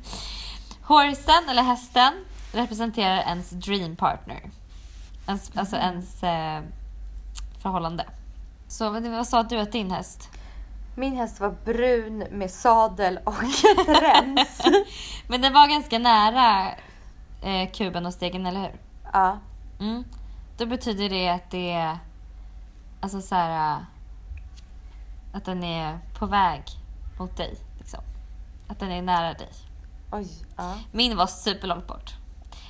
Horsen, eller hästen, representerar ens dream partner. Ens, Alltså Mm. ens eh, förhållande. Så vad, sa du att din häst? Min häst var brun med sadel och räns. Men den var ganska nära eh, kuben och stegen, eller hur? ja. Mm. Då betyder det att det är... Alltså så här... Att den är på väg mot dig. Liksom. Att den är nära dig. Oj. Ja. Min var superlångt bort.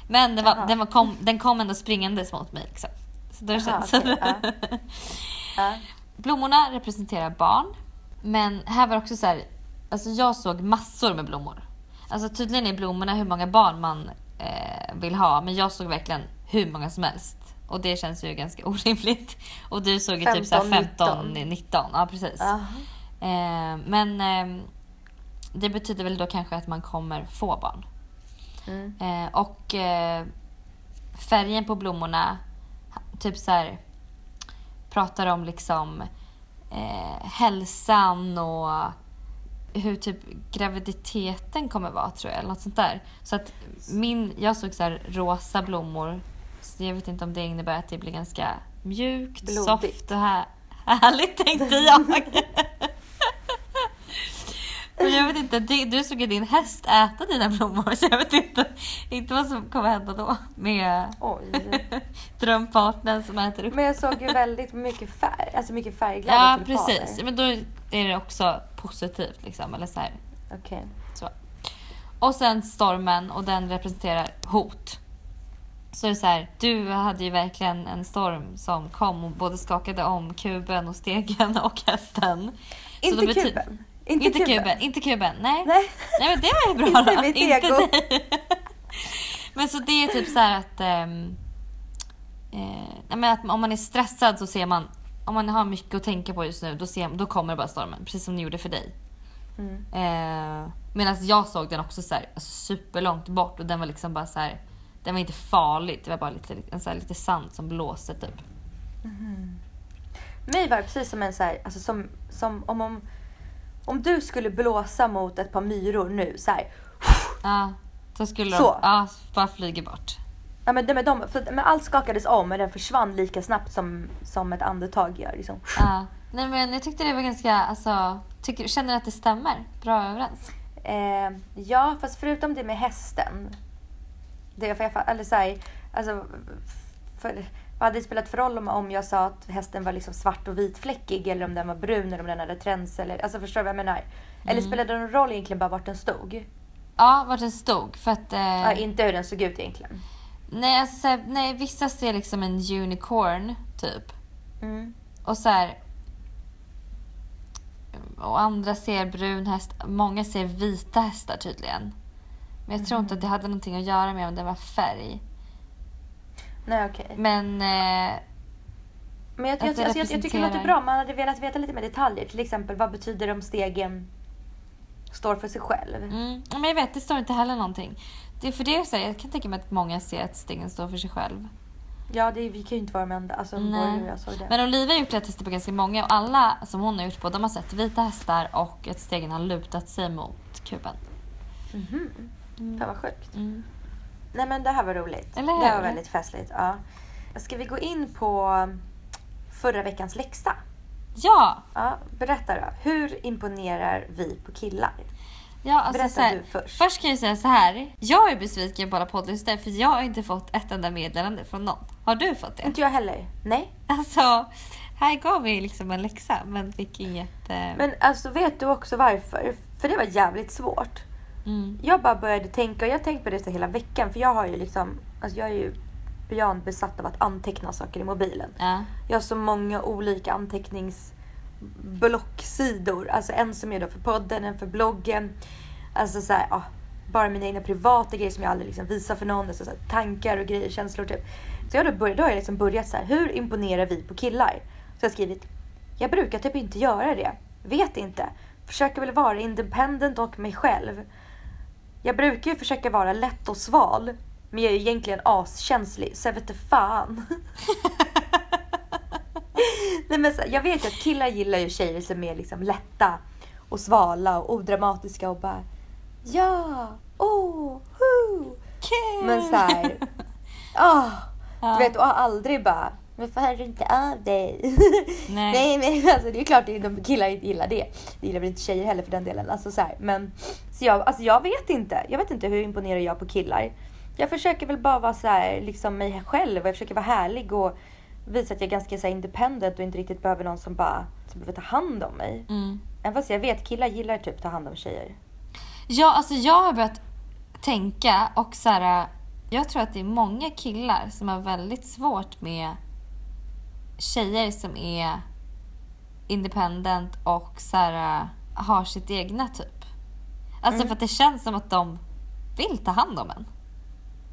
Men den, var, den, var kom, den kom ändå springandes mot mig. Liksom. Så då Jaha, känns okej, ja. Ja. Blommorna representerar barn. Men här var också så här, alltså jag såg massor med blommor. Alltså tydligen är blommorna hur många barn man eh, vill ha, men jag såg verkligen hur många som helst. Och det känns ju ganska orimligt. Och du såg ju typ så här 15, 15, 19. Ja precis. Ja. Eh, men eh, det betyder väl då kanske att man kommer få barn. Mm. Eh, och eh, färgen på blommorna, typ så här pratar om liksom eh, hälsan och hur typ graviditeten kommer vara tror jag. Eller något sånt där. Så att min, jag såg så här rosa blommor. Så jag vet inte om det innebär att det blir ganska mjukt, Blodigt. soft och här, härligt tänkte jag. Men jag vet inte, du såg ju din häst äta dina blommor så jag vet inte, inte vad som kommer hända då med drömpartnern som äter upp. Men jag såg ju väldigt mycket färg, alltså mycket färgglada Ja precis, men då är det också positivt liksom. Eller så här. Så. Och sen stormen och den representerar hot. Så det är så här, du hade ju verkligen en storm som kom och både skakade om kuben och stegen och hästen. Inte bety- kuben. Inte, Inte kuben. Inte kuben, nej. Nej. Nej men det var ju bra Inte då. mitt Inte ego. Men så det är typ så här att, ehm, eh, men att om man är stressad så ser man, om man har mycket att tänka på just nu, då, ser, då kommer bara stormen. Precis som det gjorde för dig. Mm. Eh, Medan jag såg den också så här, alltså superlångt bort och den var liksom bara så här, den var inte farlig. Det var bara lite, en så här, lite sand som blåste typ. Mig var det precis som en så här, alltså som, som om, om, om du skulle blåsa mot ett par myror nu så här. Ja, så skulle Så. de ja, bara flyga bort. Ja, men, det med dem, för, men allt skakades om men den försvann lika snabbt som, som ett andetag gör. Liksom. Ja. Nej men jag tyckte det var ganska, alltså, tycker, känner du att det stämmer bra överens? Eh, ja, fast förutom det med hästen. Det, för jag, eller så här, alltså, för, vad hade det spelat för roll om, om jag sa att hästen var liksom svart och vitfläckig eller om den var brun eller om den hade träns eller alltså förstår du vad jag menar? Eller spelade det någon roll egentligen bara vart den stod? Ja, vart den stod. För att... Eh, Ja, inte hur den såg ut egentligen. Nej, alltså, så här, nej, vissa ser liksom en unicorn, typ. Mm. Och så här... Och andra ser brun häst. Många ser vita hästar tydligen. Men jag tror inte att det hade någonting att göra med om det var färg. Nej okej. Men... Eh, Men jag, Att jag, det alltså, jag, jag tycker det låter bra. Man hade velat veta lite mer detaljer. Till exempel vad betyder om stegen står för sig själv? mm, men jag vet, det står inte heller någonting. Det för det är så här, jag kan tänka mig att många ser att stegen står för sig själv. Ja, det, vi kan ju inte vara de enda. Alltså, Nej. Jag såg det. Men Olivia har gjort det här testet på ganska många och alla som hon har gjort på, de har sett vita hästar och att stegen har lutat sig mot kuben. Mhm. Fan vad sjukt. Mm. Nej men det här var roligt. Eller hur? Det var väldigt festligt. Ja. Ska vi gå in på förra veckans läxa? Ja! Ja, berätta då. Hur imponerar vi på killar? Ja, alltså Berätta här, du först. Först kan jag säga så här. Jag är besviken på alla poddlyssnare för jag har inte fått ett enda meddelande från någon. Har du fått det? Inte jag heller. Nej. Alltså, här gav vi liksom en läxa men fick inget... Eh, Men alltså vet du också varför? För det var jävligt svårt. Mm, Jag bara började tänka, och jag har tänkt på det så hela veckan. För jag har ju liksom, alltså jag är ju beyond besatt av att anteckna saker i mobilen. ja. Jag har så många olika anteckningsblocksidor. Alltså en som är då för podden, en för bloggen. Alltså så här, ja, bara mina egna privata grejer som jag aldrig liksom visar för någon. Alltså så här, tankar och grejer, känslor typ. Så jag då, börjat, då har jag liksom börjat så här, hur imponerar vi på killar? Så jag har skrivit, jag brukar typ inte göra det. Vet inte. Försöker väl vara independent och mig själv. Jag brukar ju försöka vara lätt och sval. Men jag är egentligen askänslig, så jag vet inte fan. Nej, men så, jag vet ju att killar gillar ju tjejer som är liksom lätta och svala och odramatiska och bara ja, oh, hu. Kul! Men så här, åh, Ja. du vet och aldrig bara varför hör du inte av dig? Nej. Nej men alltså det är klart att de killar inte gillar det. Det gillar väl inte tjejer heller för den delen. Alltså så här, men så jag, alltså jag vet inte. Jag vet inte hur imponerar jag på killar. Jag försöker väl bara vara så här, liksom mig själv och jag försöker vara härlig och visa att jag är ganska så här, independent och inte riktigt behöver någon som bara som behöver ta hand om mig. Mm. Även fast jag vet killar gillar typ ta hand om tjejer. Ja, alltså jag har börjat tänka och så här, jag tror att det är många killar som har väldigt svårt med tjejer som är independent och så här, har sitt egna typ. Alltså för att det känns som att de vill ta hand om en.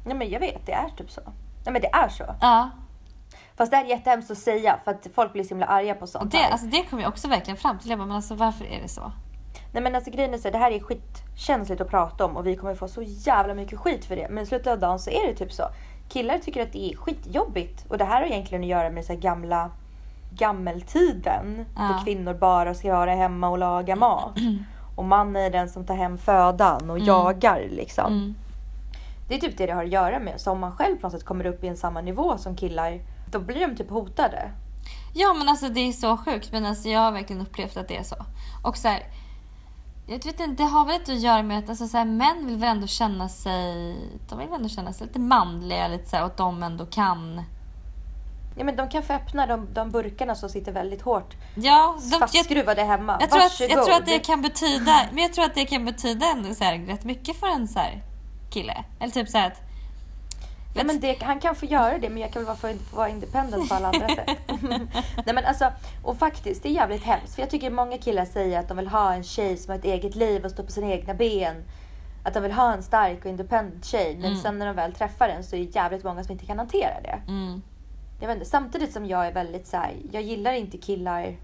Nej men jag vet, det är typ så. Nej men det är så. Ja, Fast det är jättehemskt att säga för att folk blir så himla arga på och sånt det, här. alltså det kom jag också verkligen fram till. Jag bara, men alltså varför är det så? Nej men alltså grejen är så det här är skitkänsligt att prata om och vi kommer få så jävla mycket skit för det. Men i slutet av dagen så är det typ så. Killar tycker att det är skitjobbigt och det här har egentligen att göra med så gamla gammeltiden. Ja. Då kvinnor bara ska vara hemma och laga mat. Och mannen är den som tar hem födan och jagar liksom. Mm. Det är typ det det har att göra med. Så om man själv på något sätt kommer upp i en samma nivå som killar, då blir de typ hotade. Ja men alltså det är så sjukt men alltså jag har verkligen upplevt att det är så. Och så här, jag vet inte, det har väl inte att göra med att alltså så här, män vill väl ändå känna sig, de vill väl ändå känna sig lite manliga lite så här, och att de ändå kan. Ja men de kan få öppna de, de burkarna som sitter väldigt hårt Ja, de, jag, fastskruvade hemma. jag, tror att, Varsågod. jag tror att det kan betyda, men jag tror att det kan betyda ändå så här, rätt mycket för en så här, kille. Eller typ så att, Ja, men det, han kan få göra det men jag kan väl vara, få vara independent på alla andra sätt. Nej men alltså, och faktiskt det är jävligt hemskt. För jag tycker många killar säger att de vill ha en tjej som har ett eget liv och står på sina egna ben. Att de vill ha en stark och independent tjej. Men Mm. sen när de väl träffar den så är det jävligt många som inte kan hantera det. mm, Jag vet inte, samtidigt som jag är väldigt så här, jag gillar inte killar.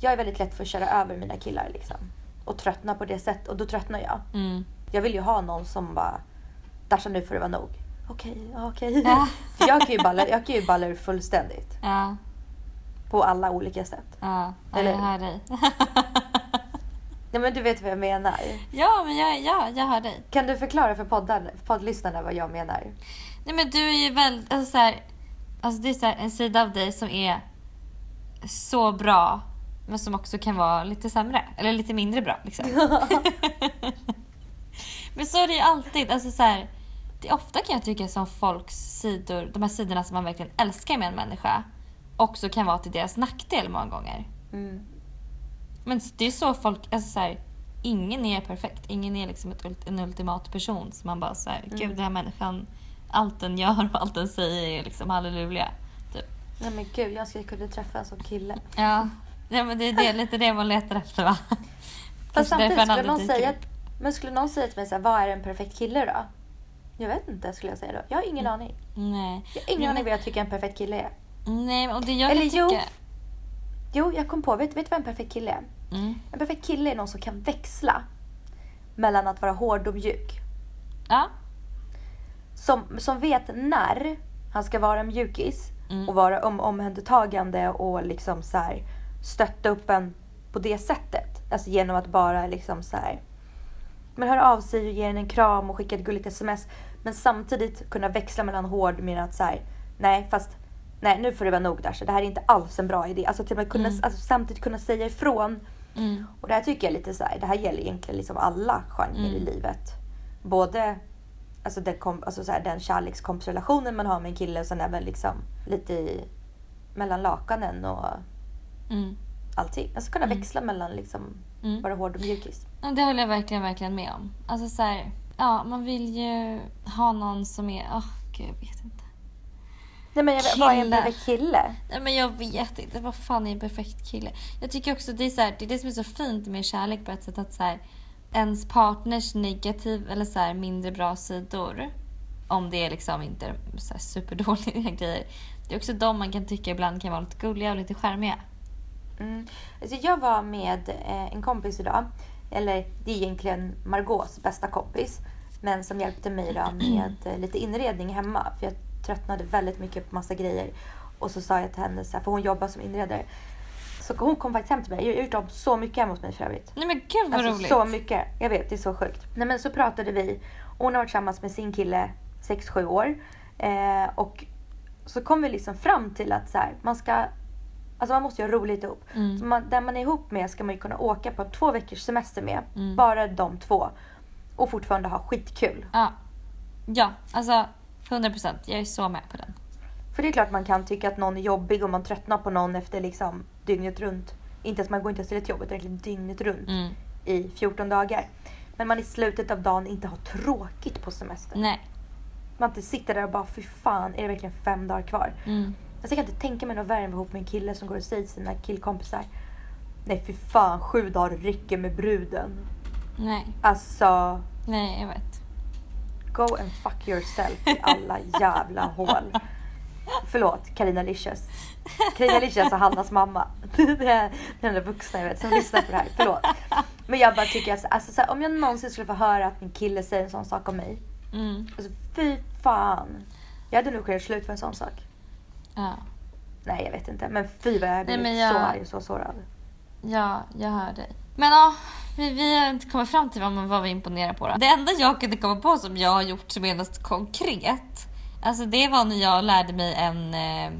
Jag är väldigt lätt för att köra över mina killar liksom. Och tröttna på det sättet och då tröttnar jag. mm. Jag vill ju ha någon som bara Dasha nu får det vara nog. Okej, okej. Ja. För jag kan ju balla, jag kan ju balla ur fullständigt. Ja, På alla olika sätt. ja, ja Eller- jag hör dig. Nej men du vet vad jag menar. ja, men jag, ja, jag hör dig. Kan du förklara för poddlyssnarna vad jag menar? Nej men du är ju väldigt, alltså, så här, alltså det är så här, en sida av dig som är så bra men som också kan vara lite sämre. Eller lite mindre bra liksom. men så är det ju alltid. Alltså, så här, det är ofta kan jag tycka som folks sidor, de här sidorna som man verkligen älskar med en människa också kan vara till deras nackdel många gånger. Mm. Men det är så folk, alltså så här, ingen är perfekt. Ingen är liksom ett, en ultimat person som man bara så här, gud den här människan allt den gör och allt den säger är liksom halleluja. Typ. Nej men gud, jag skulle kunna träffa en sån kille. Ja. ja, men det är det, lite det man letar efter va? Fast samtidigt skulle någon säga, men skulle någon säga till mig så här, vad är en perfekt kille då? Jag vet inte skulle jag säga då. Jag har ingen aning. Nej. Jag har ingen Men- aning vad jag tycker en perfekt kille är. Nej, och det jag Eller kan jo. tycka... Jo, jag kom på, vet vet du vad en perfekt kille är? Mm. En perfekt kille är någon som kan växla mellan att vara hård och mjuk. Ja. Som, som vet när han ska vara mjukis Mm. och vara om, omhändertagande och liksom så här, stötta upp en på det sättet. Alltså genom att bara liksom så här, men höra av sig och ge en en kram och skicka ett gulligt sms. Men samtidigt kunna växla mellan hård med att så här, nej fast nej nu får det vara nog där så det här är inte alls en bra idé. Alltså till med kunna, Mm. alltså, samtidigt kunna säga ifrån. Mm. Och det här tycker jag lite så här, det här gäller egentligen liksom alla genrer i Mm. livet. Både alltså den, kom, alltså så här, den kärlekskompisrelationen man har med en kille och sen även liksom lite i, mellan lakanen och Mm. allting. Alltså kunna Mm. växla mellan liksom Mm. vara hård och mjukis. Det håller jag verkligen, verkligen med om. Alltså så här, ja, man vill ju ha någon som är, åh gud jag vet inte. Nej men jag, vet- vad är en Kille. perfekt kille? Nej men jag vet inte, vad fan är en perfekt kille? Jag tycker också det är, så här, det är det som är så fint med kärlek på ett sätt att så här, ens partners negativ eller så här, mindre bra sidor, om det är liksom inte så här, superdåliga grejer, det är också de man kan tycka ibland kan vara lite gulliga och lite charmiga. Mm. Alltså jag var med eh, en kompis idag. Eller det är egentligen Margaux bästa kompis. Men som hjälpte mig då med eh, lite inredning hemma. För jag tröttnade väldigt mycket på massa grejer. Och så sa jag till henne, så här, för hon jobbar som inredare. Så hon kom faktiskt hem till mig. Jag har gjort om så mycket hemma hos mig för övrigt. Nej men gud vad Alltså roligt! så mycket. Jag vet, det är så sjukt. Nej men så pratade vi. Hon har varit tillsammans med sin kille 6-7 år. Eh, och så kom vi liksom fram till att så här, man ska Alltså man måste ju ha roligt ihop. Mm. Så man, den man är ihop med ska man ju kunna åka på två veckors semester med. Mm. Bara de två. Och fortfarande ha skitkul. Ja. ja, alltså 100% jag är så med på den. För det är klart man kan tycka att någon är jobbig och man tröttnar på någon efter liksom dygnet runt. Inte ens man går inte ens till ett jobb utan egentligen dygnet runt Mm. i 14 dagar. Men man i slutet av dagen inte har tråkigt på semester. Nej. Man inte sitter där och bara fy fan är det verkligen fem dagar kvar? Mm. Alltså jag kan inte tänka mig något värre än att ihop med en kille som går och säger till sina killkompisar Nej fy fan sju dagar räcker med bruden. Nej. Alltså Nej, jag vet. go and fuck yourself i alla jävla hål. Förlåt Carina Licious. Carina Licious och Hannas mamma. Det är den där vuxna jag vet som lyssnar på det här. Förlåt. Men jag bara tycker att alltså, så här, om jag någonsin skulle få höra att min kille säger en sån sak om mig. Mm. Alltså fy fan. Jag hade nog kunnat slut för en sån sak. Ja. Nej jag vet inte. Men fy vad jag blir men jag- så arg och så sårad. Ja, jag hör dig. Men ja, vi, vi har inte kommit fram till vad, vad vi imponerar på. Då. Det enda jag kunde komma på som jag har gjort som är något konkret. Alltså det var när jag lärde mig en... Eh,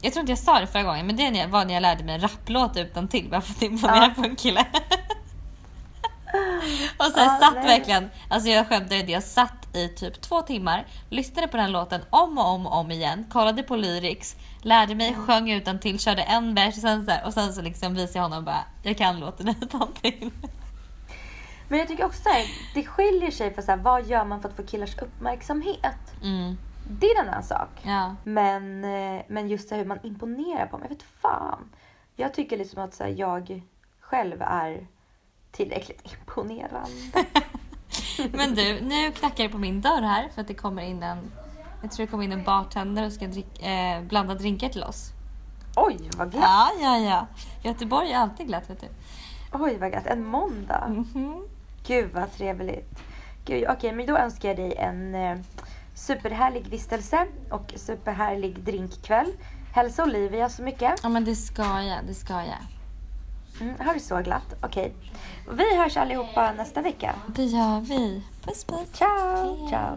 jag tror inte jag sa det förra gången, men det jag- var när jag lärde mig en rapplåt utan till bara för att imponera Ja. på en kille. och så här, Ja, satt nej. verkligen, alltså jag skämtar inte, jag satt i typ två timmar, lyssnade på den låten om och om och om igen, kollade på lyrics, lärde mig, sjöng utan till, körde en vers och sen så, här, och sen så liksom visade jag honom bara, jag kan låten utan till. Men jag tycker också så här, det skiljer sig för så här, vad gör man för att få killars uppmärksamhet? Mm, Det är en annan sak. ja. Men, eh, men just hur man imponerar på mig. Jag vet fan. Jag tycker liksom att så här, jag själv är tillräckligt imponerande. Men du, nu knackar det på min dörr här för att det kommer in en, jag tror det kommer in en bartender och ska drick, eh, blanda drinkar till oss. Oj vad glatt. Ja, ja, ja. Göteborg är alltid glatt vet du. Oj vad glatt. En måndag. Mhm. Gud vad trevligt. Gud, okej men då önskar jag dig en eh, superhärlig vistelse och superhärlig drinkkväll. Hälsa Olivia så mycket. Ja men det ska jag, det ska jag. Mm, har det så glatt. Okej. Vi hörs allihopa nästa vecka. Det gör vi. Puss puss. Ciao, ciao.